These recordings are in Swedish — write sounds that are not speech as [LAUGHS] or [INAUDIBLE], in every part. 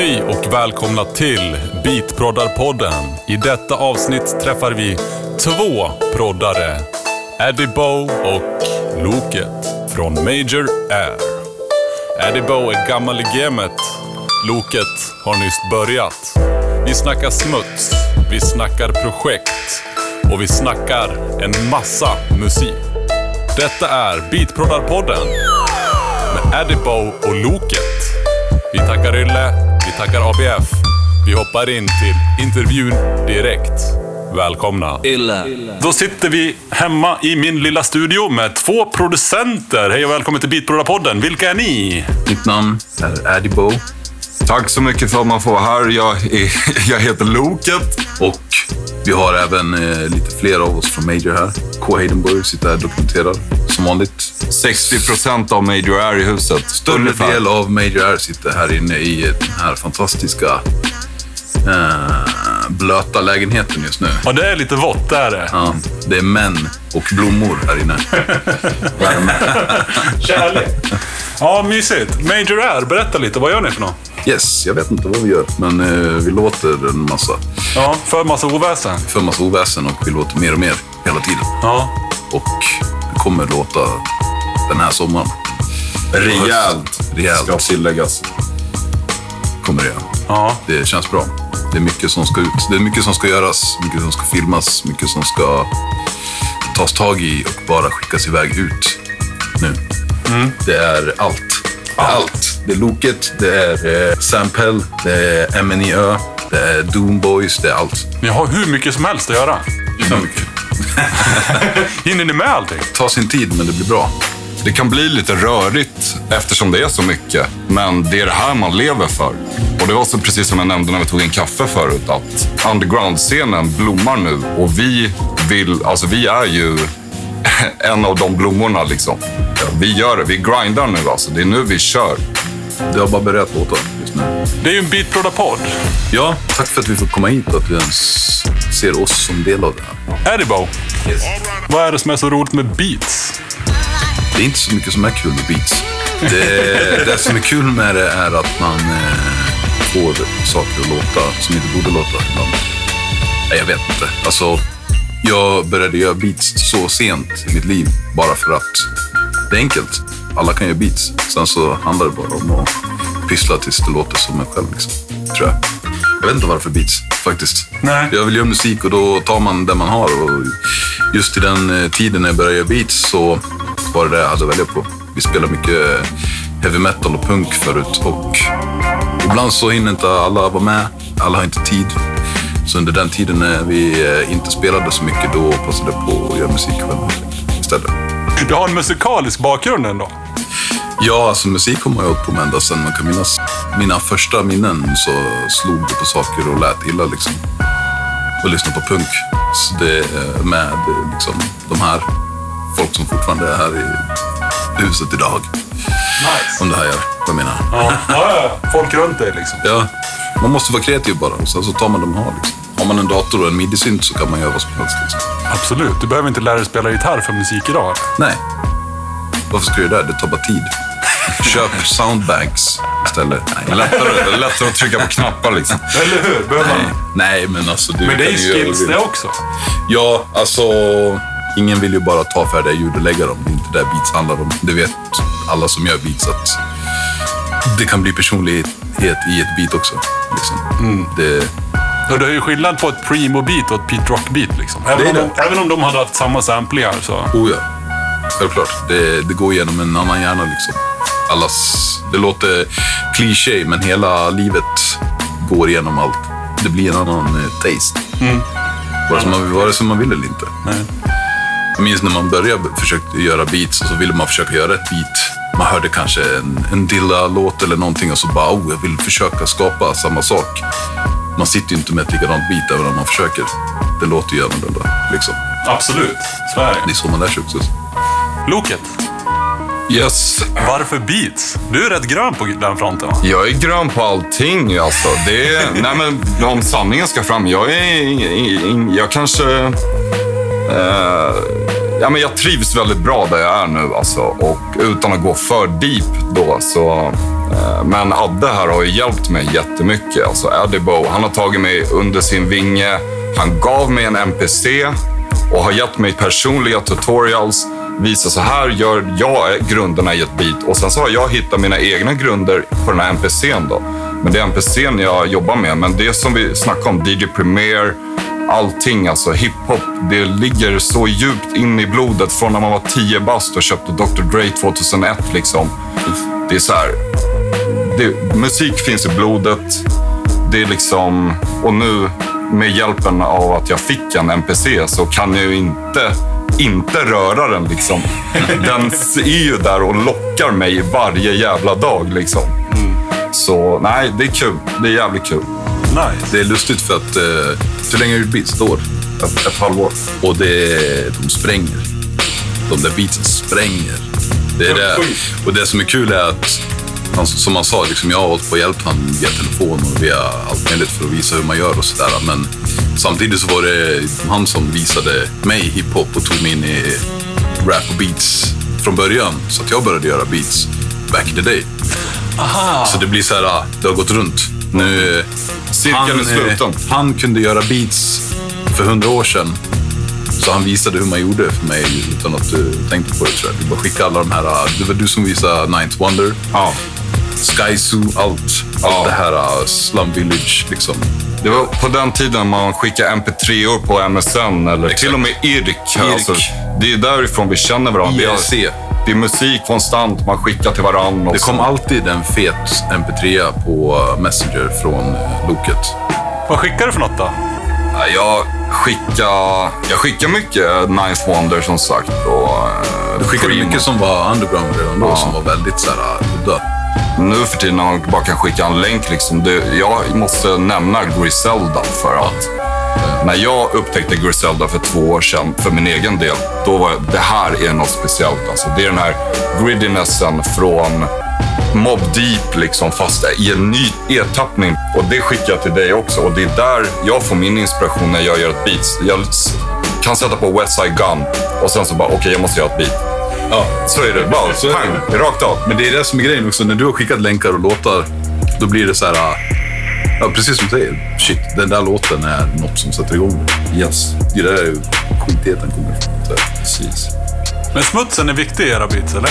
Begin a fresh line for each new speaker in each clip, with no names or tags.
Hej och välkomna till Beatproddarpodden. I detta avsnitt träffar vi två proddare. Eddie Bow och Loket från Major Air. Eddie Bow är gammal i gamet. Loket har nyss börjat. Vi snackar smuts, vi snackar projekt och vi snackar en massa musik. Detta är Beatproddarpodden med Eddie Bow och Loket. Vi tackar Ylle, tackar ABF. Vi hoppar in till intervjun direkt. Välkomna.
Illa.
Då sitter vi hemma i min lilla studio med två producenter. Hej och välkommen till Beatproddarpodden. Vilka är ni?
Mitt namn är Eddie Bo.
Tack så mycket för att man får vara här. Jag, är, [LAUGHS] jag heter Loket.
Och vi har även eh, lite fler av oss från Major här. K. Heidenburg sitter här dokumenterad som vanligt.
60 procent av Major är i huset.
Större
Ungefär.
del av Major Air sitter här inne i den här fantastiska eh, blöta lägenheten just nu.
Ja, det är lite vått, det är det.
Ja, det är män och blommor här inne. Värme. [LAUGHS]
Kärlek. Ja, mysigt. Major Air, berätta lite. Vad gör ni för något?
Yes, jag vet inte vad vi gör, men eh, vi låter en massa.
Ja, för massa oväsen.
För massa oväsen och vi låter mer och mer hela tiden.
Ja.
Och kommer låta den här sommaren.
Rejält.
Rejält.
Ska tilläggas.
kommer det.
Ja.
Det känns bra. Det är mycket som ska ut. Det är mycket som ska göras, mycket som ska filmas, mycket som ska tas tag i och bara skickas iväg ut nu. Det är allt. Det är allt. Det är Loket, det är eh, Sampel, det är MNIÖ, det är Doomboys, det är allt.
Ni har hur mycket som helst att göra.
Så mycket. [LAUGHS]
Hinner ni med allting?
Ta sin tid, men det blir bra.
Det kan bli lite rörigt eftersom det är så mycket. Men det är det här man lever för. Och det var så precis som jag nämnde när vi tog en kaffe förut. Att underground-scenen blommar nu. Och vi vill, alltså vi är ju [LAUGHS] en av de blommorna liksom. Vi gör det, vi grindar nu alltså. Det är nu vi kör.
Det har bara just nu.
Det är ju en Beatproddarpodd.
Ja, tack för att vi får komma hit och att vi ens ser oss som del av det här.
Eddie Bow. Vad är det som är så roligt med beats?
Det är inte så mycket som är kul med beats. Det, [LAUGHS] det som är kul med det är att man eh, får saker att låta som inte borde låta ibland. Nej, jag vet inte. Alltså, jag började göra beats så sent i mitt liv bara för att det är enkelt. Alla kan göra beats. Sen så handlar det bara om att pyssla tills det låter som en själv. Liksom, tror jag. Jag vet inte varför beats, faktiskt.
Nej.
Jag vill göra musik och då tar man det man har. Och just i den eh, tiden när jag började göra beats så var det det jag hade att välja på. Vi spelar mycket heavy metal och punk förut och ibland så hinner inte alla vara med. Alla har inte tid. Så under den tiden när vi eh, inte spelade så mycket, då passade jag på att göra musik själv istället.
Du har en musikalisk bakgrund ändå.
Ja, alltså musik har man ju hållit på med ända sedan man kan minnas. Mina första minnen så slog det på saker och lät illa liksom. Och lyssna på punk. Så det med liksom, de här folk som fortfarande är här i huset idag.
Nice.
Om det här gör vad jag menar.
Ja, ja, ja. Folk runt dig liksom.
Ja, man måste vara kreativ bara och sen så tar man det man har. Liksom. Har man en dator och en midi-synt så kan man göra vad som helst. Liksom.
Absolut. Du behöver inte lära dig spela gitarr för musik idag.
Nej. Varför ska du göra det? Det tar bara tid. Köp soundbanks istället.
Det lättare, lättare att trycka på knappar liksom.
Eller hur? Behöver
Nej.
man...
Nej, men alltså du
Men det är
kan
ju
göra
skills
du
det också.
Ja, alltså ingen vill ju bara ta färdiga ljud och lägga dem. Det är inte det beats handlar om. Det vet alla som gör beats att det kan bli personlighet i ett beat också. Liksom. Det,
Och det är ju skillnad på ett primo-beat och ett Pete Rock-beat. Liksom. Även,
Det
om de, även om de hade haft samma samplingar så...
oh ja, självklart. Det, det går igenom en annan hjärna liksom. Allas, det låter kliché, men hela livet går igenom allt. Det blir en annan eh, taste. Vare sig man, vare sig man vill eller inte.
Nej.
Jag minns när man började försökte göra beats och så ville man försöka göra ett beat. Man hörde kanske en, en Dilla-låt eller någonting och så bara, oh, jag vill försöka skapa samma sak. Man sitter ju inte med ett likadant beat även om man försöker. Det låter ju annorlunda. Liksom.
Absolut. Så är det.
Det är så man lär sig också.
Loket.
Yes.
Varför beats? Du är rätt grön på den fronten va?
Jag är grön på allting alltså. Det är, [LAUGHS] nej men om sanningen ska fram, jag är... Jag kanske... Eh, ja, men jag trivs väldigt bra där jag är nu alltså. Och utan att gå för deep då så Eh, Men Adde här har ju hjälpt mig jättemycket. Alltså Eddie Bo, han har tagit mig under sin vinge. Han gav mig en NPC och har gett mig personliga tutorials. Visa så här gör jag grunderna i ett beat. Och sen så har jag hittat mina egna grunder på den här NPCn då. Men det är NPCn jag jobbar med. Men det som vi snackade om, DJ Premier, allting, alltså hiphop, det ligger så djupt in i blodet från när man var 10 bast och köpte Dr. Dre 2001 liksom. Det är så här, det, musik finns i blodet. Det är liksom, och nu med hjälpen av att jag fick en NPC så kan jag ju inte, inte röra den liksom. Den är ju där och lockar mig varje jävla dag liksom. Så nej, det är kul. Det är jävligt kul.
Nice.
Det är lustigt för att... Uh, hur länge har du beats? Ett år?
Ett, ett halvår.
Och det, de spränger. De där beatsen spränger. Det är det. Och det som är kul är att, han, som han sa, liksom jag har hållit på och hjälpt honom via telefon och via allt möjligt för att visa hur man gör och sådär. Men samtidigt så var det han som visade mig hiphop och tog mig in i rap och beats från början. Så att jag började göra beats back in the day.
Aha.
Så det blir så här, ah, det har gått runt. Nu,
Cirkeln är sluten.
eh, han kunde göra beats för hundra år sedan. Så han visade hur man gjorde för mig utan att du tänkte på det tror jag. Du bara skickade alla de här, ah, det var du som visade Ninth Wonder,
Ja.
Sky Zoo, allt.
Ja.
Allt det här ah, Slum Village liksom.
Det var på den tiden man skickade mp3or på MSN eller till och med IRK. Alltså, det är därifrån vi känner varandra.
IRC.
Det är musik konstant, man skickar till varandra.
Det kom
så-
alltid en fet MP3 på Messenger från eh, Loket.
Vad skickar du för något då?
Ja, Jag skickar, jag skickar mycket Ninth Wonder som sagt. Och,
Du skickade
Primo.
mycket som var underground redan då,
Ja.
som var väldigt så här, udda.
Nu för tiden när man bara kan skicka en länk. Liksom, det, jag måste nämna Griselda för att eh, när jag upptäckte Griselda för två år sedan för min egen del, då var det här är något speciellt. Alltså, det är den här gridinessen från Mob Deep, liksom, fast i en ny ertappning. Och det skickar jag till dig också. Och det är där jag får min inspiration när jag gör ett beat. Jag kan sätta på West Side Gun och sen så bara, okej, jag måste göra ett beat.
Ja.
Så är det. Bara,
Så är det.
pang, rakt av.
Men det är det som är grejen också. När du har skickat länkar och låtar, då blir det så här... Ja, precis som du säger. Shit, den där låten är något som sätter igång.
Yes.
Det där är ju skitheten kommer ifrån.
Precis.
Men smutsen är viktig i era beats, eller?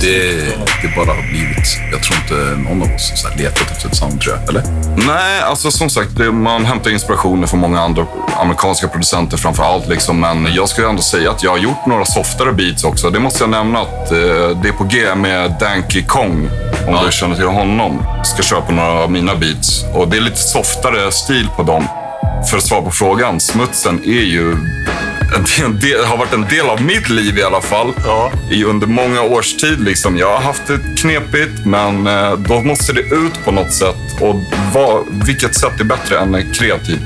Det, det bara har blivit. Jag tror inte någon av oss har letat efter ett sound, tror jag. Eller?
Nej, alltså som sagt, man hämtar inspirationer från många andra amerikanska producenter framför allt. Liksom, men jag skulle ändå säga att jag har gjort några softare beats också. Det måste jag nämna att eh, det är på G med Danky Kong. Om
Ja.
du känner till honom. Ska köpa några av mina beats. Och det är lite softare stil på dem. För att svara på frågan, smutsen är ju [LAUGHS] del, har varit en del av mitt liv i alla fall.
Ja.
I under många års tid. Liksom. Jag har haft det knepigt, men eh, då måste det ut på något sätt. Och vad, vilket sätt är bättre än kreativt?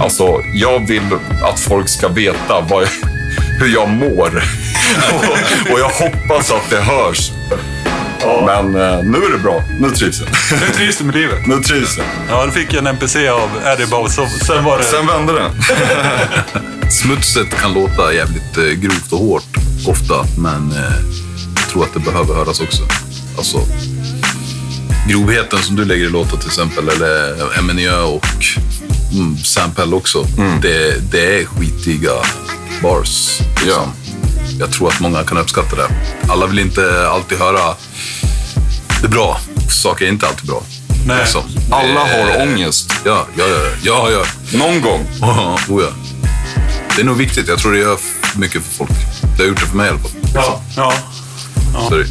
Alltså, jag vill att folk ska veta jag, [LAUGHS] hur jag mår. och, [LAUGHS] och jag hoppas att det hörs. Men eh, nu är det bra. Nu trivs jag.
Nu trivs du med livet.
Nu trivs jag.
Ja, du fick en NPC av Eddie Bow, så sen var det...
Sen vände det.
Smutset kan låta jävligt eh, grovt och hårt ofta, men eh, jag tror att det behöver höras också. Alltså, grovheten som du lägger i låtar till exempel, eller MNÖ och mm, Sampel också. Det, det är skitiga bars. Liksom. Jag tror att många kan uppskatta det. Alla vill inte alltid höra det bra. Saker är inte alltid bra.
Nej.
Liksom.
Alla har ångest.
Ja, ja, ja. ja, ja.
Någon gång.
Oh, [LAUGHS] oh ja. Det är nog viktigt. Jag tror det gör mycket för folk. Det har gjort det för mig i alla fall.
Ja. ja.
Så det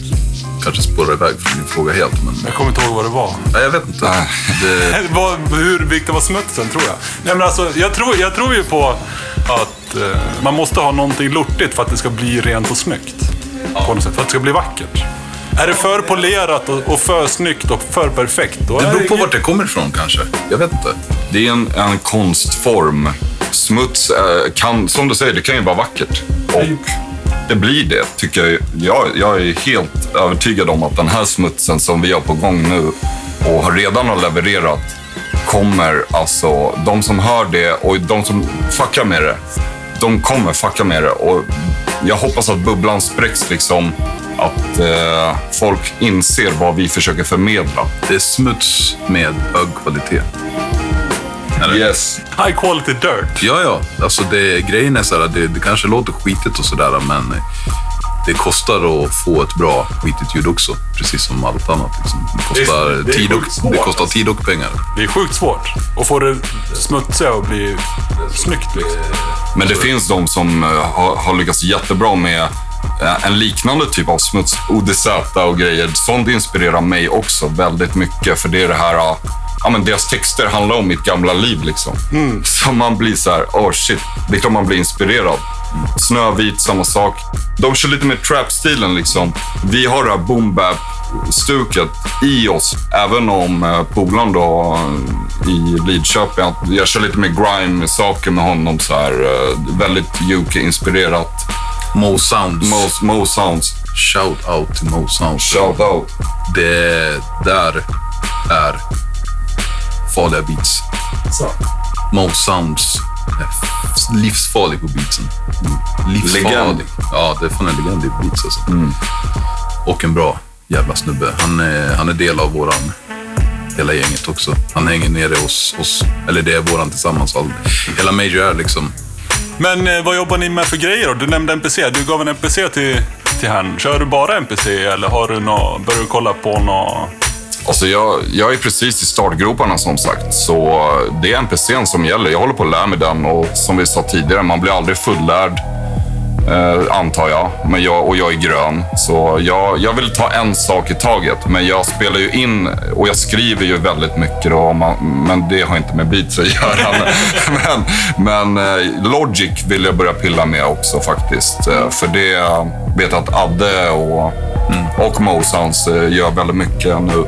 kanske spårar iväg från din fråga helt, men...
Jag kommer inte ihåg vad det var.
Nej, jag vet inte.
Nej. [LAUGHS]
Det, [LAUGHS]
Vad, hur viktig var smutsen, tror jag? Nej, men alltså, jag, tror, jag tror ju på att eh, man måste ha någonting lortigt för att det ska bli rent och snyggt. På något sätt, för att det ska bli vackert. Är det för polerat och, för snyggt och för perfekt, då
det beror på vart det kommer ifrån kanske. Jag vet inte.
Det är en, en konstform. Smuts eh, kan, som du säger, det kan ju vara vackert. Och det blir det, tycker jag. jag. Jag är helt övertygad om att den här smutsen som vi har på gång nu och har redan har levererat kommer, alltså, de som hör det och de som fuckar med det, de kommer fucka med det. Och jag hoppas att bubblan spräcks liksom att eh, folk inser vad vi försöker förmedla.
Det är smuts med hög kvalitet. Eller?
Yes.
High quality dirt.
Ja, ja. Alltså det, grejen är så här, det, det kanske låter skitigt och sådär, men det kostar att få ett bra skitigt ljud också. Precis som allt annat. Liksom. Det, kostar
Det är- det är
tid och,
svårt,
det kostar
alltså.
tid och pengar.
Det är sjukt svårt att få det smutsiga och bli snyggt. Liksom.
Men det finns de som eh, har, har lyckats jättebra med en liknande typ av smuts, ODZ och grejer. Sånt inspirerar mig också väldigt mycket. För det är det här, eh, ja men deras texter handlar om mitt gamla liv liksom. Så man blir så här, oh shit, det är klart man blir inspirerad. Snövit, samma sak. De kör lite mer trap-stilen liksom. Vi har det här boom bap stuket i oss. Även om eh, polaren då eh, i Lidköping, jag kör lite mer grime-saker med honom. Så här, eh, väldigt UK-inspirerat.
Mo Sounds.
Mo, Mo Sounds.
Shout out till Mo Sounds.
Shout out.
Det där är farliga beats. Mo Sounds är livsfarlig på beatsen. Livsfarlig.
Legend.
Ja, det är fan en legend i beats alltså. Och en bra jävla snubbe. Han är, han är del av våran, hela gänget också. Han hänger nere hos oss, eller det är våran tillsammans. Hela Major är liksom
men eh, vad jobbar ni med för grejer då? Du nämnde NPC. Du gav en NPC till, till han. Kör du bara NPC eller har du nå, börjar du kolla på något?
Alltså jag, jag är precis i startgroparna som sagt, så eh, det är NPCn som gäller. Jag håller på att lära mig den och som vi sa tidigare, man blir aldrig fullärd, eh, antar jag. Men jag. Och jag är grön, så jag, jag vill ta en sak i taget. Men jag spelar ju in och jag skriver ju väldigt mycket, då, man, men det har inte med beats att [LAUGHS] göra. men men eh, Logic vill jag börja pilla med också faktiskt. Eh, för det vet jag att Adde och, och Mo Sounds eh, gör väldigt mycket nu.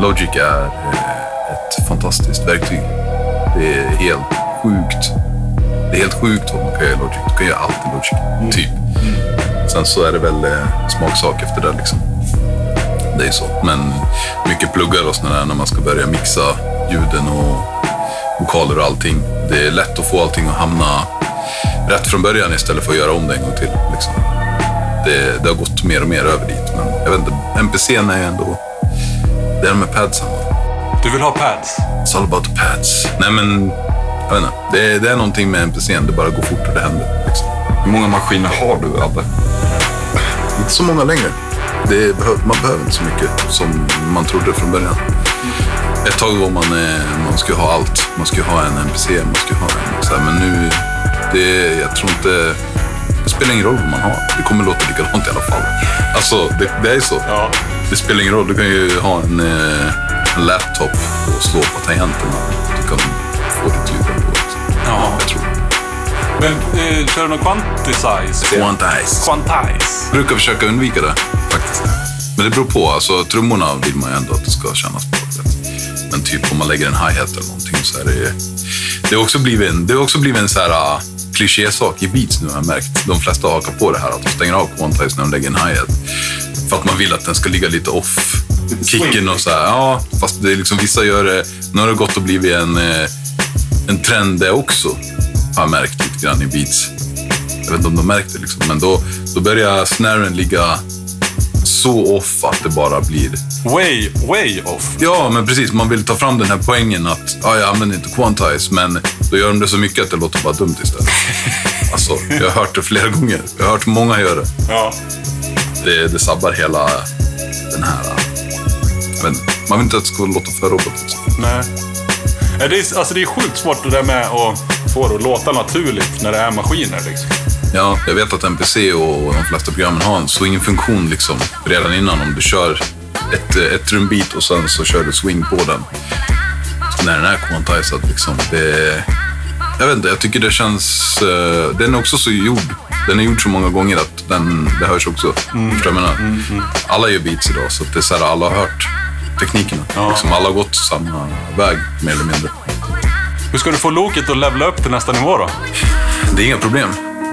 Logic är eh, ett fantastiskt verktyg. Det är helt sjukt. Det är helt sjukt vad man kan göra i Logic. Du kan göra allt i Logic, typ. Sen så är det väl eh, smaksak efter det. Liksom. Det är så. Men mycket pluggar och sådär när man ska börja mixa ljuden och vokaler och allting. Det är lätt att få allting att hamna rätt från början istället för att göra om det en gång till. Liksom. Det, det har gått mer och mer över dit. Men jag vet inte, NPCn är ju ändå... Det är med padsen.
Du vill ha pads?
It's all about pads. Nej, men jag vet inte. Det, är- det är någonting med NPCn. Det bara går fort och det händer. Liksom.
Hur många maskiner har du, Abbe?
Inte så många längre. Det behöv, man behöver inte så mycket som man trodde från början. Ett tag var man, eh, man skulle ha allt. Man skulle ha en NPC, man skulle ha en så här, Men nu, det, jag tror inte... Det spelar ingen roll vad man har. Det kommer låta likadant i alla fall. Alltså, det, det är så.
Ja.
Det spelar ingen roll. Du kan ju ha en, eh, en laptop och slå på tangenterna. Du kan få ditt ljud ändå.
Ja.
Jag tror.
Men eh, kör du någon quantize?
Quantize.
Quantize.
brukar försöka undvika det faktiskt. Men det beror på. Alltså, trummorna vill man ju ändå att det ska kännas bra. Men typ om man lägger en hi-hat eller någonting så är det... Det har också blivit en, det har också blivit en så här uh, klichésak i beats nu har jag märkt. De flesta hakar på det här att de stänger av quantize när de lägger en hi-hat. För att man vill att den ska ligga lite off. Kicken och så här. Ja, fast det är liksom, vissa gör det... Nu har det gått och blivit en, eh, en trend det också. Har jag märkt lite grann i beats. Jag vet inte om de märkte liksom, men då, då börjar snaren ligga så off att det bara blir...
Way, way off.
Ja, men precis. Man vill ta fram den här poängen att ja, jag använder inte quantize, men då gör de det så mycket att det låter bara dumt istället. [LAUGHS] Alltså, jag har hört det flera gånger. Jag har hört många göra det.
Ja.
Det, det sabbar hela den här... Jag vet inte. Man vill inte att det ska låta för robotigt.
Nej. Ja, Det är, alltså det är sjukt svårt det där med att få det att låta naturligt när det är maskiner. Liksom.
Ja, jag vet att NPC och de flesta programmen har en swing-funktion liksom, redan innan. Om du kör ett, ett trumbeat och sen så kör du swing på den. Så när den är quantized, liksom, det... Jag vet inte, jag tycker det känns... eh, den är också så gjord. Den är gjord så många gånger att den, det hörs också. Du vad jag menar? Alla gör beats idag, så det är så här, alla har hört teknikerna. Liksom, alla har gått samma väg, mer eller mindre.
Hur ska du få loket att levla upp till nästa nivå då?
Det är inga problem.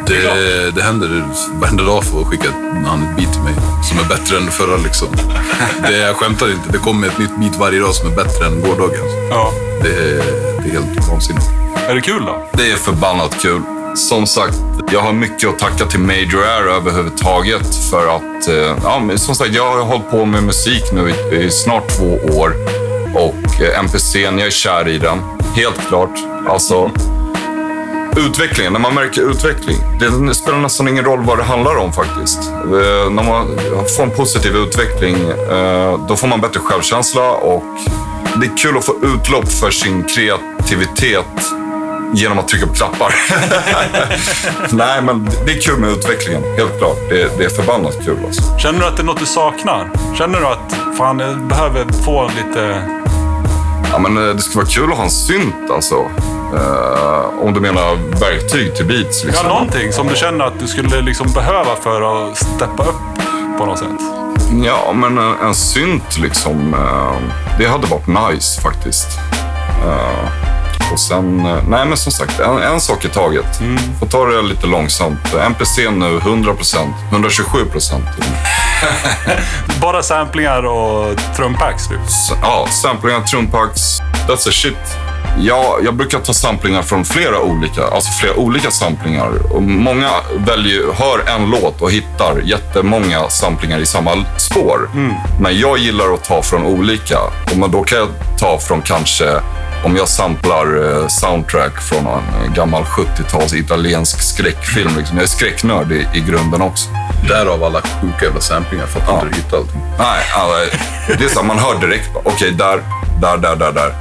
Det, det händer varenda dag för att skicka han ett beat till mig som är bättre än det förra. Liksom. Det, jag skämtar inte. Det kommer ett nytt beat varje dag som är bättre än gårdagens.
Ja.
Det, är- det är helt vansinnigt.
Är det kul då?
Det är förbannat kul som sagt, jag har mycket att tacka till Major Air överhuvudtaget för att, eh, ja, som sagt, jag har hållit på med musik nu i, i snart två år och eh, MPC, jag är kär i den. Helt klart. Alltså, utvecklingen, när man märker utveckling. Det spelar nästan ingen roll vad det handlar om faktiskt. Eh, när man får en positiv utveckling, då får man bättre självkänsla och det är kul att få utlopp för sin kreativitet genom att trycka på knappar. [LAUGHS] Nej, men det är kul med utvecklingen, helt klart. Det, det är förbannat kul alltså.
Känner du att det är något du saknar? Känner du att fan, jag behöver få lite...
Ja, men eh, det skulle vara kul att ha en synt alltså. Eh, om du menar verktyg till beats.
Ja,
Liksom.
någonting som du känner att du skulle liksom behöva för att steppa upp på något sätt.
Ja, men en, en synt liksom. eh, det hade varit nice faktiskt. Eh, och sen, eh, nej men som sagt, en, en sak i taget. Får ta det lite långsamt. MPC nu 100% 127 procent. [LAUGHS]
Bara samplingar och trumpacks typ.
Ja, samplingar, trumpacks, that's a shit. Ja, jag brukar ta samplingar från flera olika, alltså flera olika samplingar. Och många väljer, hör en låt och hittar jättemånga samplingar i samma spår. Men jag gillar att ta från olika. Och då kan jag ta från kanske, om jag samplar eh, soundtrack från en gammal 70-tals italiensk skräckfilm. Liksom. Jag är skräcknörd i, i grunden också.
Därav alla sjuka jävla samplingar för att
Ja.
inte hitta allting.
Nej, alltså, det är så man hör direkt. Okej, där, där, där, där, där.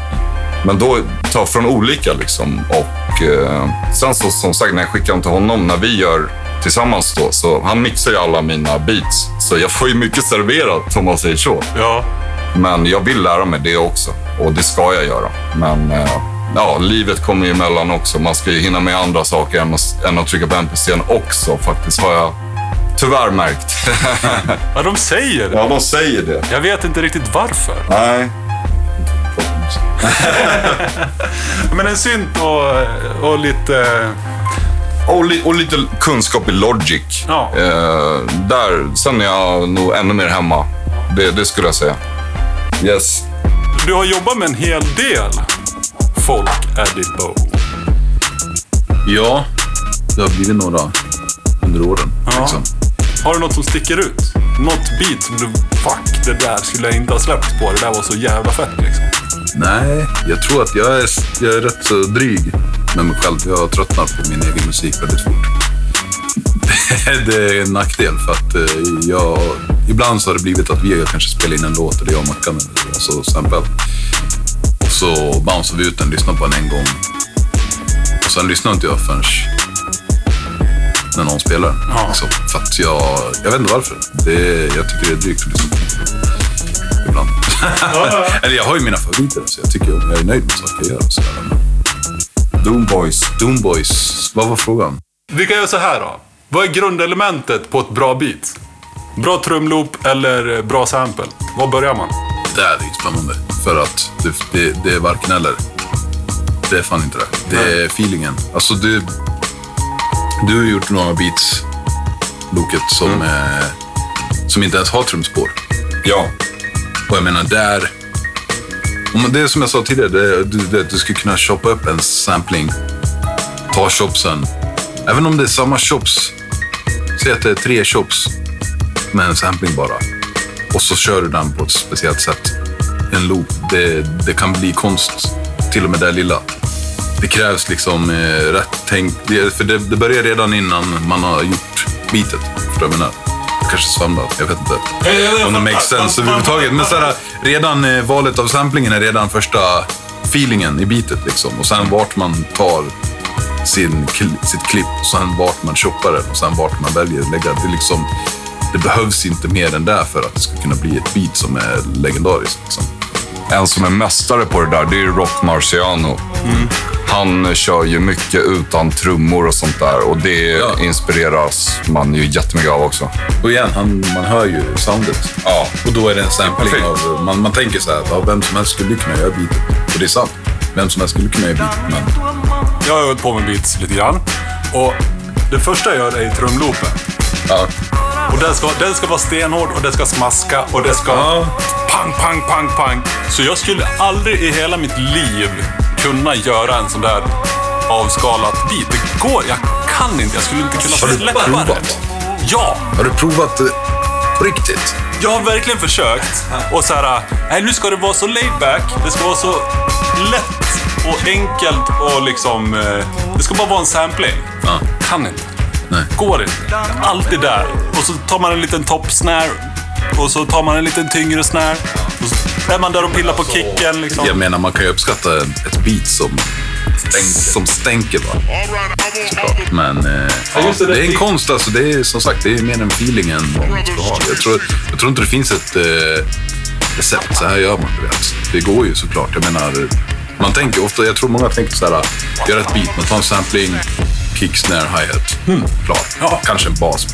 Men då ta från olika liksom. Och eh, sen så som sagt, när jag skickar dem till honom, när vi gör tillsammans då, så han mixar ju alla mina beats. Så jag får ju mycket serverat om man säger så.
Ja.
Men jag vill lära mig det också och det ska jag göra. Men eh, ja, livet kommer ju emellan också. Man ska ju hinna med andra saker än att, än att trycka på NPCn också faktiskt, har jag tyvärr märkt. [LAUGHS]
ja, de säger det.
ja, de säger det.
Jag vet inte riktigt varför.
Nej. [LAUGHS]
Men en synt och, och lite...
Och, li, och lite kunskap i Logic.
Ja.
Eh, där, sen är jag nog ännu mer hemma. Det, det skulle jag säga. Yes.
Du har jobbat med en hel del folk, Eddie Bow.
Ja, det har blivit några under åren.
Ja.
Liksom.
Har du något som sticker ut? Något beat som du... Fuck, det där skulle jag inte ha släppt på. Det där var så jävla fett liksom.
Nej, jag tror att jag är, jag är rätt så dryg med mig själv. Jag tröttnar på min egen musik väldigt fort. [LAUGHS] det är en nackdel för att eh, jag... Ibland så har det blivit att vi kanske spelar in en låt, eller jag och Mackan, alltså sample. Och så bouncear vi ut den, lyssnar på den en gång. Och sen lyssnar inte jag förrän när någon spelar.
Ja.
Liksom. För att jag... Jag vet inte varför. Det, jag tycker det är drygt att lyssna på. Ibland. [LAUGHS] Eller jag har ju mina favoriter, så jag tycker jag är nöjd med saker jag gör. och. Men
Doom Boys.
Doom Boys, vad var frågan?
Vi kan göra så här då. Vad är grundelementet på ett bra beat? Bra trumloop eller bra sample? Var börjar man?
Det här är ju spännande. För att det, det, det är varken eller. Det är fan inte det. Det är feelingen. Alltså du, du har gjort några beats, Loket, som, eh, som inte ens har trumspår.
Ja.
Och jag menar, där... Det är som jag sa tidigare, det, du, det, du skulle kunna shoppa upp en sampling, ta chopsen. Även om det är samma chops, säg att det är tre chops med en sampling bara. Och så kör du den på ett speciellt sätt. En loop, det, det kan bli konst, till och med det lilla. Det krävs liksom eh, rätt tänk. Det, för det, det börjar redan innan man har gjort beatet. Förstår du vad jag menar? Kanske svamlar, jag vet inte. Om det makes sense överhuvudtaget. Men såhär, redan eh, valet av samplingen är redan första feelingen i beatet. Liksom. Och sen vart man tar sin, sitt klipp, och sen vart man choppar den och sen vart man väljer att lägga. Det, liksom, det behövs inte mer än det för att det ska kunna bli ett beat som är legendariskt. Liksom.
En som är mästare på det där, det är Rock Marciano. Han kör ju mycket utan trummor och sånt där och det
Ja.
inspireras man ju jättemycket av också.
Och igen, han, man hör ju soundet.
Ja.
Och då är det en sampling
Perfekt.
av... Man, man tänker så här, vem som helst skulle kunna göra beatet. Och det är sant. Vem som helst skulle kunna göra beatet, men...
Jag har hållit på med beats lite grann. Och det första jag gör är trumloopen.
Ja.
Och den ska, den ska vara stenhård och den ska smaska och det ska
Ja.
pang, pang, pang, pang. Så jag skulle aldrig i hela mitt liv kunna göra en sån där avskalat beat. Det går, jag kan inte, jag skulle inte kunna
Har du
släppa det.
provat?
Ja,
Har du provat det på riktigt?
jag har verkligen försökt. Och så här, nej nu ska det vara så laid back, det ska vara så lätt och enkelt och liksom... eh, Det ska bara vara en sampling.
Ja.
Kan inte.
Nej.
Går inte. Alltid där. Och så tar man en liten toppsnare. Och så tar man en liten tyngre snare. Och så är man där och pillar på kicken liksom.
Jag menar, man kan ju uppskatta ett beat som, stänk, som stänker bara. Såklart. Men eh, ja,
det,
det,
det-
är en konst. Alltså, det är som sagt det är mer en feeling än vad man ska ha. Jag tror, jag tror inte det finns ett eh, recept. Så här gör man. Du vet. Det går ju såklart. Jag menar, man tänker ofta, jag tror många tänker så här, gör ett beat, man tar en sampling, kick, snare, hi-hat. Klart.
Ja.
Kanske en bas.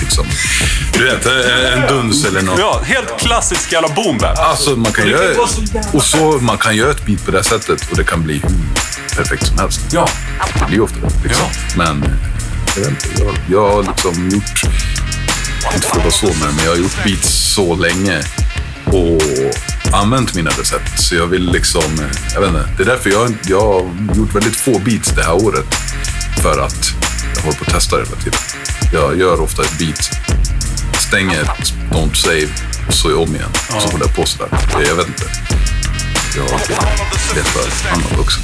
Liksom. Du vet, eh, en duns eller något.
Ja, helt klassisk jävla boom bap.
Alltså man kan göra, och så, man kan göra ett beat på det sättet och det kan bli hur perfekt som helst.
Ja.
Det blir ofta det. Liksom. Men eh, jag vet inte, jag, jag har liksom gjort, inte för att vara så men, men jag har gjort beats så länge och använt mina recept. Så jag vill liksom, eh, jag vet inte. Det är därför jag, jag har gjort väldigt få beats det här året. För att jag håller på att testa hela tiden. Jag gör ofta ett beat, stänger, don't save och så är om igen. Och så håller jag på sådär. Jag vet inte. Jag letar annat också.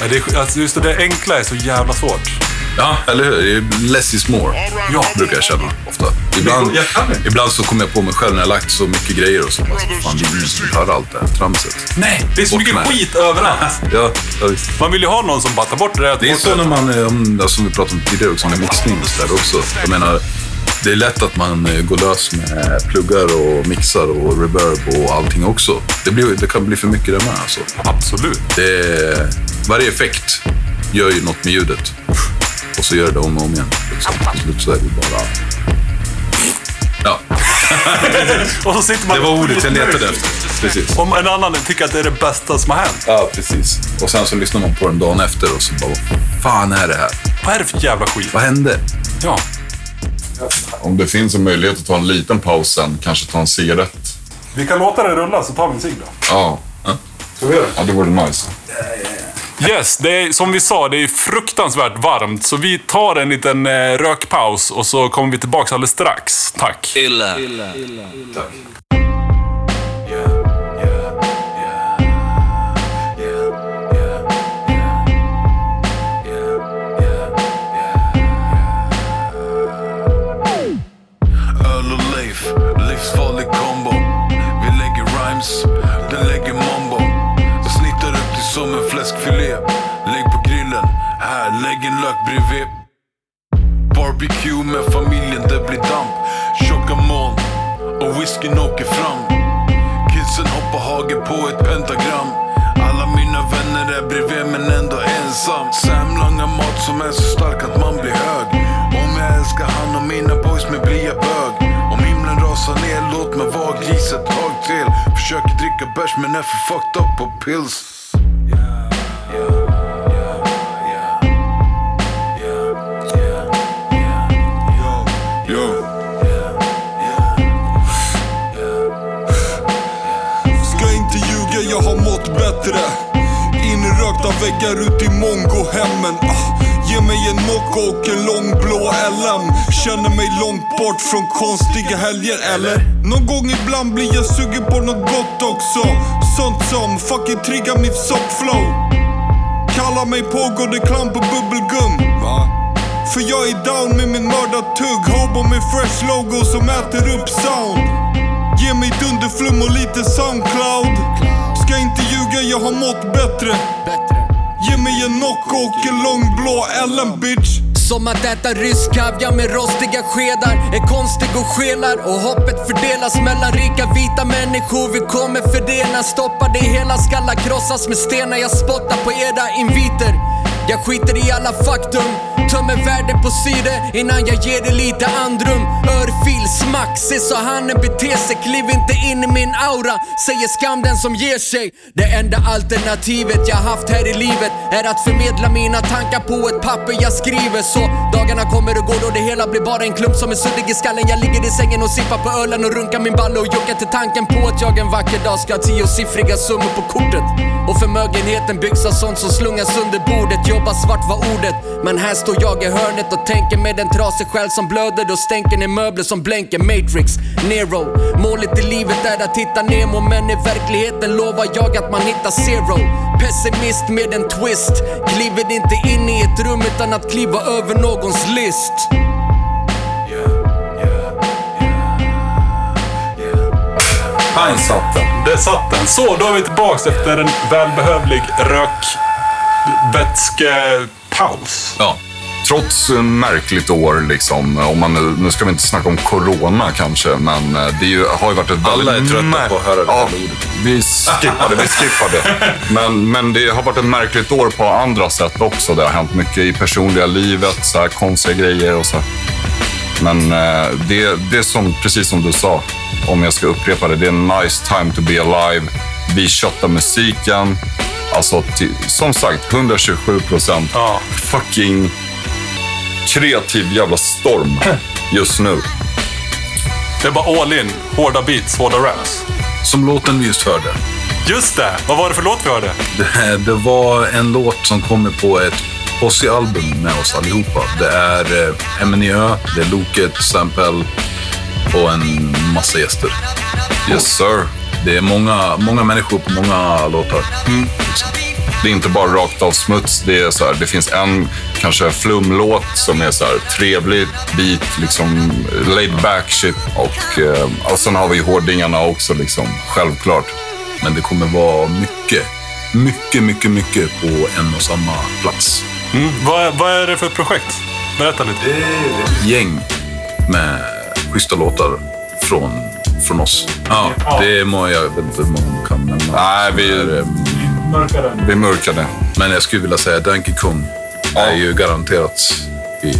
Ja, det är, alltså just det där enkla är så jävla svårt.
Ja, eller hur? Det är Less is more,
Ja.
brukar jag känna ofta. Ibland,
Jag kan det.
ibland så kommer jag på mig själv när jag lagt så mycket grejer och så bara, fan det är som vill höra allt det här tramset.
Nej, det är så
Bort
mycket
med
skit överallt.
Ja, ja visst.
Man vill ju ha någon som bara tar bort det där.
Det är så när man, eh, om- alltså, som vi pratade om tidigare också, med mixning och sådär också. Jag menar, det är lätt att man eh, går lös med pluggar och mixar och reverb och allting också. Det, blir, det kan bli för mycket det med alltså.
Absolut.
Det varje effekt gör ju något med ljudet. Och så gör det om och om igen. Liksom. Till slut så är det bara... Ja, [LAUGHS]
Och så sitter man
det var ordet jag letade efter. Precis.
Om en annan tycker att det är det bästa som har hänt.
Ja, precis. Och sen så lyssnar man på den dagen efter och så bara, vad fan är det här?
Vad är det för jävla skit?
Vad hände?
Ja.
Om det finns en möjlighet att ta en liten paus sen, kanske ta en cigarett.
Vi kan låta det rulla så tar vi en cigg då.
Ja. Ja, det vore nice.
Yes, det är, som vi sa, det är fruktansvärt varmt. Så vi tar en liten eh, rökpaus och så kommer vi tillbaka alldeles strax. Tack.
Öl lägg en lök bredvid. Barbecue med familjen, det blir damp. Tjocka moln och whiskyn åker fram. Kidsen hoppar hage på ett pentagram. Alla mina vänner är bredvid men ändå ensam. Sam langar mat som är så stark att man blir hög. Om jag älskar han och mina boys men blir jag bög Om himlen rasar ner låt mig vara gris ett tag till. Försöker dricka bärs men är för fucked up på pills.
Har mått bättre. Inrökta väggar ut i mongohemmen. Ah, Ge mig en Nocco och en lång blå LM Känner mig långt bort från konstiga helger eller? Någon gång ibland blir jag sugen på något gott också. Sånt som fucking triggar mitt soppflow Kallar mig pågående clown på bubbelgum. Va? För jag är down med min mördartugg Hobo med fresh logo som äter upp sound. Ge mig dunderflum och lite Soundcloud. Ska inte ljuga, jag har mått bättre. Ge mig en Nocco och en lång blå LM bitch.
Som att äta rysk kaviar med rostiga skedar. Är konstig och skelar och hoppet fördelas mellan rika vita människor. Vi kommer fördela, stoppa det hela skallar krossas med stenar. Jag spottar på era inviter jag skiter i alla faktum. Tömmer världen på syre innan jag ger det lite andrum. Örfil, smack, se så hanen beter sig. Kliv inte in i min aura, säger skam den som ger sig. Det enda alternativet jag haft här i livet Är att förmedla mina tankar på ett papper jag skriver. Så dagarna kommer och går och det hela blir bara en klump som är suddig i skallen. Jag ligger i sängen och sippar på ölen och runkar min balle Och juckar till tanken på att jag en vacker dag ska ha tiosiffriga summor på kortet. Och förmögenheten byggs av sånt som slungas under bordet. Jobba svart var ordet. Men här står jag i hörnet och tänker med en trasig själ som blöder. Då stänker ner möbler som blänker. Matrix, Nero. Målet i livet är att hitta Nemo. Men i verkligheten lovar jag att man hittar zero. Pessimist med en twist. Kliver inte in i ett rum utan att kliva över någons list.
Pang satt den. Det satt den. Så, då är vi tillbaka efter en välbehövlig rök rökvätskepaus.
Ja.
Trots ett märkligt år, liksom, om man nu, nu ska vi inte snacka om corona kanske, men eh, det är ju, har ju varit ett
Alla är
väldigt
trötta
mär-
på att höra det
ja. Vi skippar det, vi skippar det. Men, men det har varit ett märkligt år på andra sätt också. Det har hänt mycket i personliga livet, så här konstiga grejer och så. Men eh, det, det är som, precis som du sa, om jag ska upprepa det, det är en nice time to be alive. Vi köttar musiken. Alltså, som sagt, 127 procent.
Ja.
Fucking kreativ jävla storm just nu.
Det är bara all in. Hårda beats, hårda raps.
Som låten vi just hörde.
Just det! Vad var det för låt vi hörde?
Det, det var en låt som kommer på ett Posse-album med oss allihopa. Det är eh, MNÖ, det är Loket, Sample och en massa gäster.
Yes sir.
Det är många, många människor på många låtar. Liksom.
Det är inte bara rakt av smuts. Det, är så här, det finns en kanske flumlåt som är så här, trevlig beat, liksom laid back shit. Och, eh, och sen har vi hårdingarna också, liksom, självklart.
Men det kommer vara mycket, mycket, mycket, mycket på en och samma plats.
Mm. Vad, vad är det för projekt? Berätta lite.
Det är ett gäng med schyssta låtar från, från oss. Ja, det är många, jag vet inte hur många man kan nämna.
Nej, vi,
är, eh,
vi mörkade.
Men jag skulle vilja säga Donkey Kong är ju garanterat i,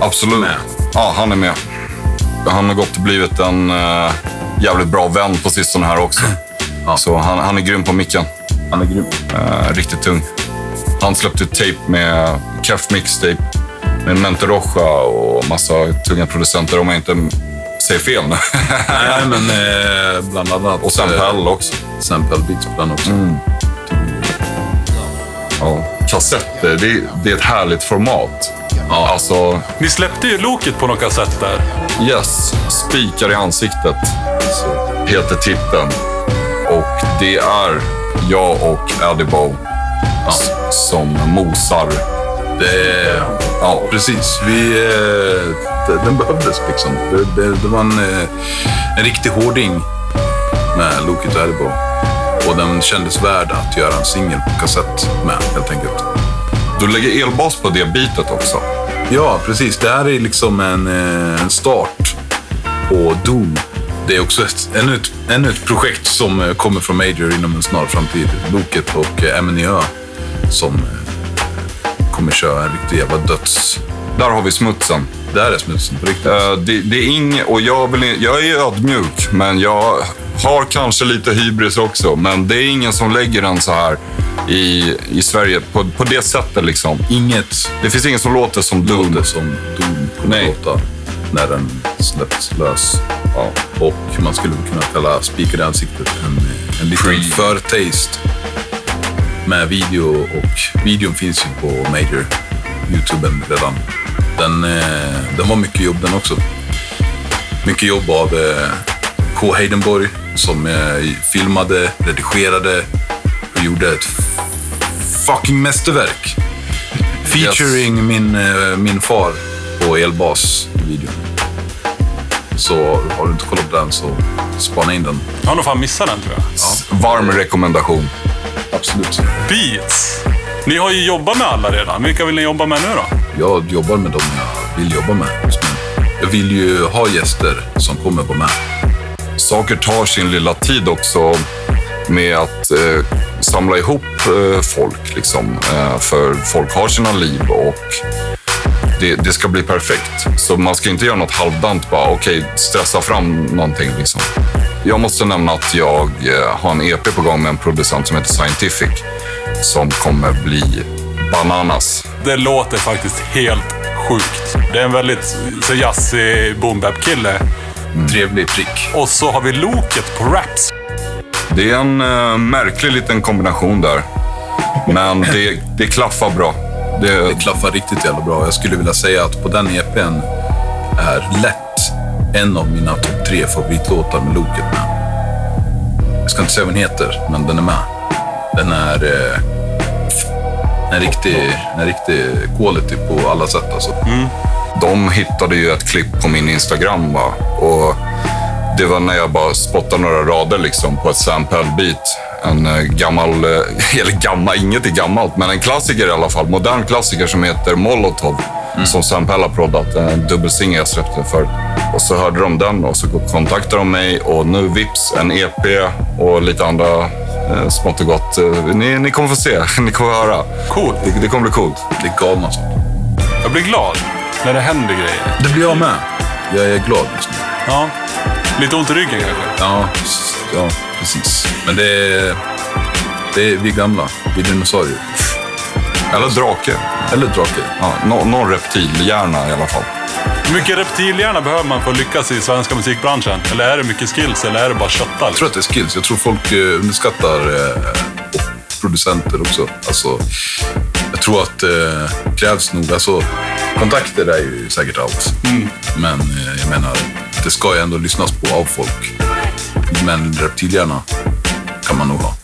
Absolut.
Med.
Ja, han är med. Han har gått och blivit en uh, jävligt bra vän på sistone här också. [CLEARS THROAT]
Ja.
Så han, han är grym på micken.
Han är grym.
Eh, riktigt tung. Han släppte ett tape med Kef Mixtape med Mente Rocha och massa tunga producenter om jag inte säger fel nu.
Nej, men eh, bland annat...
och sen
eh,
Pell också.
Sample Beats på den också.
Ja. Kassetter, det, det är ett härligt format. Ja. Alltså,
Ni släppte ju Loket på någon kassett där.
yes, spikar i ansiktet heter titeln. Och det är jag och Adibo s- som mosar.
Det är, ja, precis. Vi, eh, den behövdes liksom. Det, det, det var en, eh, en riktig hårding med Loket och Erbo. Och den kändes värd att göra en singel på kassett med, helt enkelt.
Du lägger elbas på det bitet också.
Ja, precis. Det här är liksom en, eh, en start på Doom. Det är också ett, ännu, ett, ännu ett projekt som eh, kommer från Major inom en snar framtid. Loket och eh, MNÖ som eh, kommer köra en riktig jävla döds...
Där har vi smutsen.
Där är smutsen på riktigt.
Eh, det, det är inget, och jag, vill, jag är ödmjuk, men jag har kanske lite hybris också. Men det är ingen som lägger den så här i, i Sverige på, på det sättet. Liksom.
Inget
Det finns ingen som låter som Doom.
låter som Doom kommer
Nej.
låta när den släpps lös.
Ja.
Och man skulle kunna kalla Spikar i ansiktet en, en liten
Pre-
förtaste med video. Och videon finns ju på Major, Youtuben redan. Den, eh, den var mycket jobb den också. Mycket jobb av eh, K. Heidenborg som eh, filmade, redigerade och gjorde ett fucking mästerverk. [LAUGHS] Featuring min, eh, min far på elbas i videon. Så har du inte kollat på den så spana in den.
Jag har nog fan missat den tror jag.
Varm rekommendation.
Absolut.
Beats. Ni har ju jobbat med alla redan. Vilka vill ni jobba med nu då?
Jag jobbar med dem jag vill jobba med just nu. Jag vill ju ha gäster som kommer vara med.
Saker tar sin lilla tid också med att eh, samla ihop eh, folk. Liksom. Eh, för folk har sina liv och det, det ska bli perfekt. Så man ska inte göra något halvdant bara, okej, stressa fram någonting. Liksom. Jag måste nämna att jag eh, har en EP på gång med en producent som heter Scientific som kommer bli bananas.
Det låter faktiskt helt sjukt. Det är en väldigt så jazzig boom kille
Trevlig prick.
Och så har vi Loket på raps.
Det är en eh, märklig liten kombination där. Men det, det klaffar bra. Det,
Det klaffar riktigt jävla bra. Jag skulle vilja säga att på den EPn är lätt en av mina topp tre favoritlåtar med Loket med. Jag ska inte säga vad den heter, men den är med. Den är eh, en riktig, en riktig quality på alla sätt alltså.
de hittade ju ett klipp på min Instagram. Va? Och det var när jag bara spottade några rader liksom, på ett sample-beat. En eh, gammal, eh, [LAUGHS] eller gammal, inget är gammalt, men en klassiker i alla fall. Modern klassiker som heter Molotov. Som Sample har proddat. En dubbelsingel jag släppte förut. Och så hörde de den och så kontaktade de mig och nu vips en EP och lite andra eh, smått och gott. Eh, Ni, ni kommer få se, [LAUGHS] ni kommer höra.
Coolt.
Det, det kommer bli coolt.
Det är galna saker.
Jag blir glad när det händer grejer.
Det blir jag med. Jag är glad just nu.
Ja. Lite ont i ryggen kanske.
Ja, ja precis. Men det är, det är vi gamla. Vi dinosaurier.
Eller drake.
Eller drake.
Ja, nå, någon reptilhjärna i alla fall.
Hur mycket reptilhjärna behöver man för att lyckas i svenska musikbranschen? Eller är det mycket skills eller är det bara kötta?
Jag tror att det är skills. Jag tror folk eh, underskattar eh, producenter också. Alltså, jag tror att det eh, krävs nog... Alltså, kontakter är ju säkert allt. Men eh, jag menar, det ska ju ändå lyssnas på av folk. Men reptilhjärna kan man nog ha.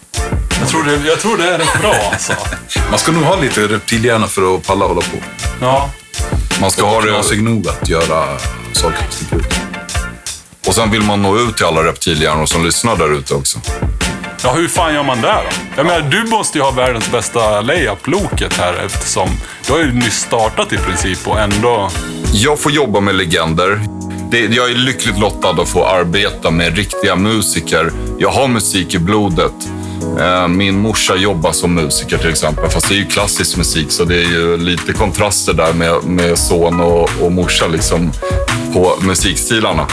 Jag tror det, jag tror det är rätt bra alltså. [LAUGHS]
Man ska nog ha lite reptilhjärna för att palla hålla på.
Ja.
Man ska ha det,
knasig nog att göra saker som sticker ut.
och sen vill man nå ut till alla reptilhjärnor som lyssnar där ute också.
Ja, hur fan gör man det då? Jag menar, du måste ju ha världens bästa layup-loket här eftersom du har ju nyss startat i princip och ändå...
Jag får jobba med legender. Det, jag är lyckligt lottad att få arbeta med riktiga musiker. Jag har musik i blodet. Eh, Min morsa jobbar som musiker till exempel, fast det är ju klassisk musik så det är ju lite kontraster där med, med son och, och morsa liksom på musikstilarna.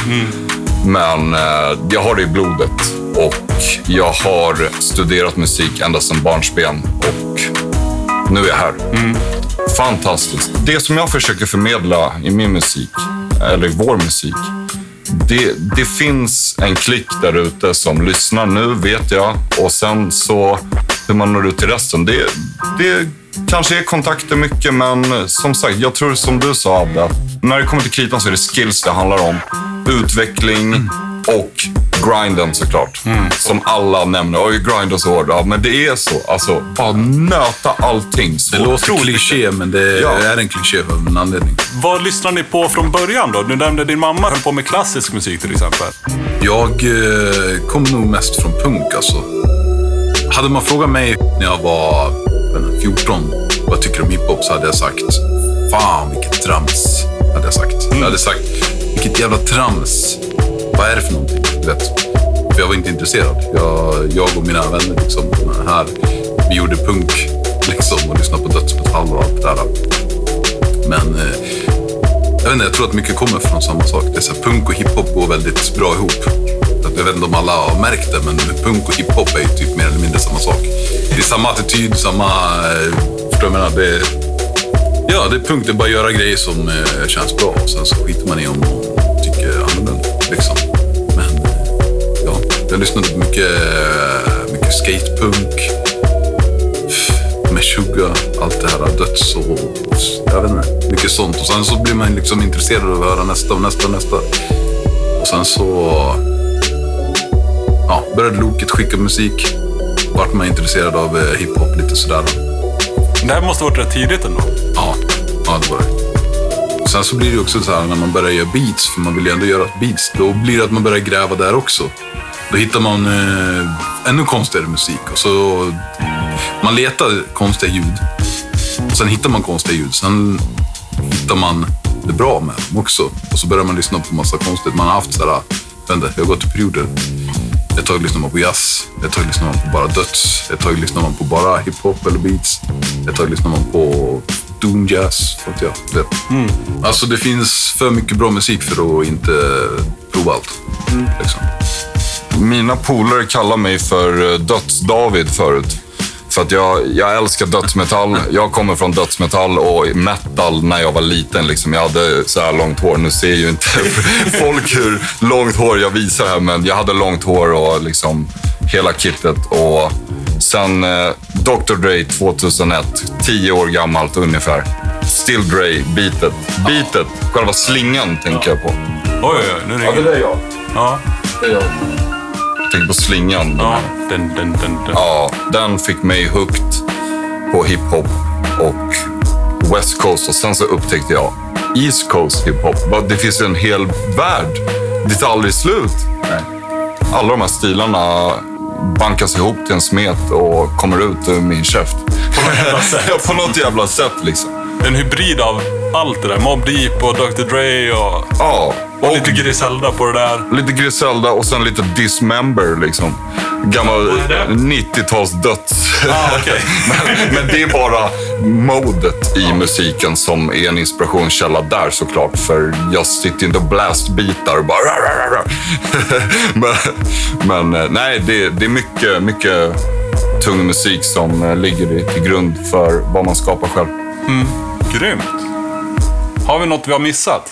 Men eh, jag har det i blodet och jag har studerat musik ända sedan barnsben och nu är jag här. Fantastiskt. Det som jag försöker förmedla i min musik, eller i vår musik, det, det finns en klick där ute som lyssnar nu, vet jag. Och sen så hur man når ut till resten. Det, det kanske är kontakter mycket, men som sagt, jag tror som du sa, Abbe, att när det kommer till kritan så är det skills det handlar om. Utveckling och grinden såklart. Som alla nämner. Oj, grind och så hård. Ja, men det är så. Alltså, bara nöta allting. Så
Det låter kliché, men det
Ja.
är en kliché av en anledning.
Vad lyssnar ni på från början då? Du nämnde din mamma höll på med klassisk musik till exempel.
Jag eh, kom nog mest från punk alltså. Hade man frågat mig när jag var jag vet inte, 14 vad jag tycker om hiphop så hade jag sagt Fan vilket trams. Hade jag sagt. Jag hade sagt vilket jävla trams. Vad är det för någonting? Du vet. För jag var inte intresserad. Jag, jag och mina vänner liksom, här, vi gjorde punk liksom, och lyssnade på dödsmetall och allt det där. Men eh, jag vet inte, jag tror att mycket kommer från samma sak. Det är så här, punk och hiphop går väldigt bra ihop. Jag vet inte om alla har märkt det, men punk och hiphop är ju typ mer eller mindre samma sak. Det är samma attityd, samma... Eh, förstår du vad jag menar? Det är, ja, det är punk. Det är bara att göra grejer som eh, känns bra. Och sen så skiter man i om någon tycker annorlunda. Liksom. Jag lyssnade på mycket, mycket skatepunk. Med Sugar, allt det här döds och jag vet inte, mycket sånt. Och sen så blir man liksom intresserad av att höra nästa och nästa och nästa. Och sen så ja, började Loket skicka musik. Vart man intresserad av eh, hiphop lite sådär.
Det här måste ha varit rätt tidigt ändå.
Ja, ja det var det. Sen så blir det också så här när man börjar göra beats, för man vill ju ändå göra beats. Då blir det att man börjar gräva där också. Då hittar man eh, ännu konstigare musik. Och så man letar konstiga ljud. Och sen hittar man konstiga ljud. Sen hittar man det bra med dem också. Och så börjar man lyssna på massa konstigt. Man har haft så här, jag har gått i perioder. Ett tag lyssnar man på jazz, ett tag lyssnar man på bara döds, ett tag lyssnar man på bara hiphop eller beats. Ett tag lyssnar man på doom jazz, jag vet. Alltså det finns för mycket bra musik för att inte prova allt. Liksom.
Mina polare kallar mig för eh, Döds-David förut. För att jag, jag älskar dödsmetall. Jag kommer från dödsmetall och metal när jag var liten. Liksom. Jag hade så här långt hår. Nu ser ju inte [LAUGHS] folk hur långt hår jag visar här, men jag hade långt hår och liksom hela kittet. Och sen eh, Dr. Dre 2001, 10 år gammalt ungefär. Still Dre, beatet. Beatet, själva slingan tänker jag på.
Oj, oj, oj. Nu ringer
det är jag.
Ja,
Jag tänker på slingan.
ja. Den, den, den, den.
Ja, den fick mig hooked på hiphop och West Coast. Och sen så upptäckte jag East Coast hiphop. Det finns en hel värld. Det tar aldrig slut. Alla de här stilarna bankas ihop till en smet och kommer ut ur min käft. [LAUGHS]
På något jävla sätt.
Ja, på något jävla sätt liksom.
En hybrid av allt det där. Mobb Deep och Dr. Dre och,
Ja,
och lite Griselda på det där.
Lite Griselda och sen lite Dismember liksom. Gammal
Vad är det?
90-tals döds.
Ah, okej. [LAUGHS]
men, men det är bara modet i musiken som är en inspirationskälla där såklart. För jag sitter inte och blastbitar och bara... [LAUGHS] men, men eh, nej, det, det är mycket, mycket tung musik som eh, ligger i- till grund för vad man skapar själv.
Grymt. Har vi något vi har missat?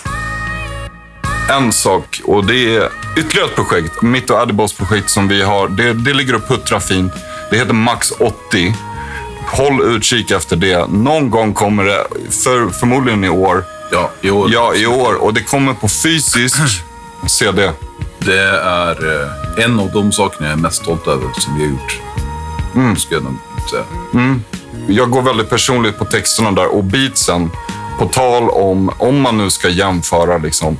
En sak och det är ytterligare ett projekt. Mitt och Adibos projekt som vi har. Det, det ligger och puttrar fint. Det heter Max 80. Håll utkik efter det. Någon gång kommer det, för, förmodligen i år.
Ja, i år.
Ja, i år. Och det kommer på fysisk CD.
Det är eh, en av de sakerna jag är mest stolt över som vi har gjort. Mm. Ska jag nog säga.
Jag går väldigt personligt på texterna där och beatsen. På tal om, om man nu ska jämföra liksom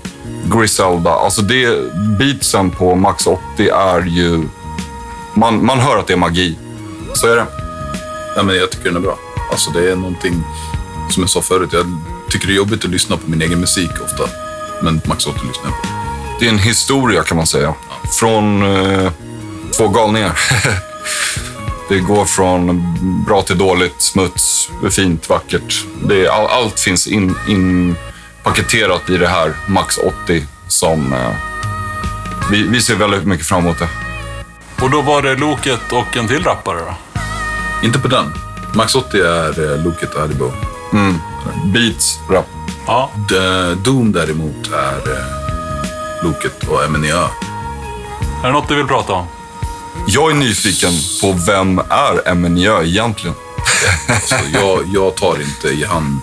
Griselda. Alltså det, beatsen på Max 80 är ju... Man, man hör att det är magi. Så är det.
Ja, men jag tycker den är bra. Alltså, det är någonting, som jag sa förut, jag tycker det är jobbigt att lyssna på min egen musik ofta. Men Max 80 lyssnar jag på.
Det är en historia kan man säga. Från eh, två galningar. [LAUGHS] det går från bra till dåligt, smuts, fint, vackert. Det all, allt finns in, inpaketerat i det här Max 80 som eh, vi, vi ser väldigt mycket fram emot det.
Och då var det Loket och en till rappare då?
Inte på den. Max 80 är eh, Loket och Adibo.
Beats, rap.
Ja.
D- Doom däremot är eh, Loket och MNEÖ.
Är det något du vill prata om?
Jag är nyfiken på vem är MNJÖ egentligen? [LAUGHS]
Alltså, jag, jag tar inte i hand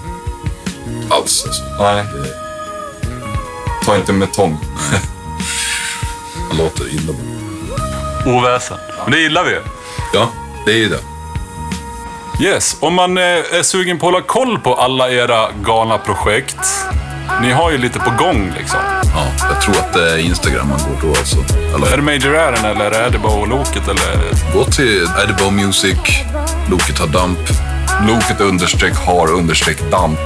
alls. Alltså.
Nej. Ta inte med tång.
Han låter illa.
Oväsen. Men det gillar vi ju.
Ja, det är ju det.
Yes, om man eh, är sugen på att hålla koll på alla era galna projekt. Ni har ju lite på gång liksom.
Ja, jag tror att det är Instagram man går då. Alltså.
Är
Eller,
det Major Aaron eller är det bara Loket eller?
gå till Edibo Music, Loket har damp.
Loket understreck har understreck damp.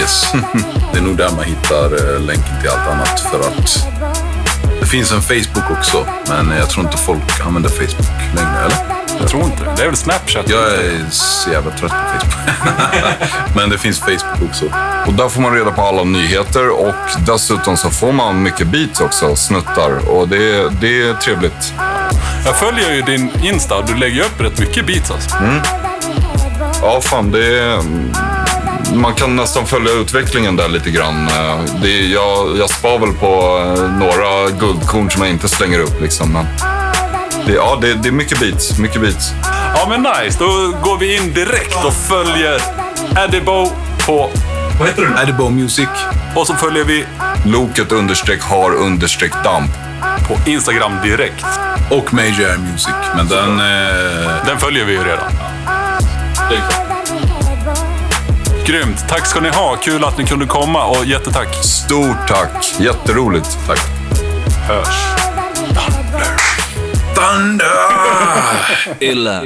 Yes. [LAUGHS] det är nog där man hittar eh, länken till allt annat. För att det finns en Facebook också, men jag tror inte folk använder Facebook längre. Eller?
Jag tror inte det. Är väl Snapchat?
Jag är så jävla trött på Facebook. [LAUGHS] men det finns Facebook också.
Och där får man reda på alla nyheter och dessutom så får man mycket beats också, snuttar. Och det, det är trevligt.
Jag följer ju din Insta och du lägger upp rätt mycket beats alltså.
Ja, fan det är... Man kan nästan följa utvecklingen där lite grann. Eh, Det är, jag, jag spar väl på eh, några guldkorn som jag inte slänger upp liksom. Men det, ja, det, det är mycket beats, mycket beats.
Ja men nice, då går vi in direkt och följer Adibo på... Vad heter du?
Edibo Music.
Och så följer vi
Loket understreck har understreck damp.
på Instagram direkt.
Och Major Air Music. Men den... Eh,
Den följer vi ju redan. Grymt. Tack ska ni ha. Kul att ni kunde komma och jättetack.
Stort tack, jätteroligt.
tack.
Hörs.
Thunder!
Illa.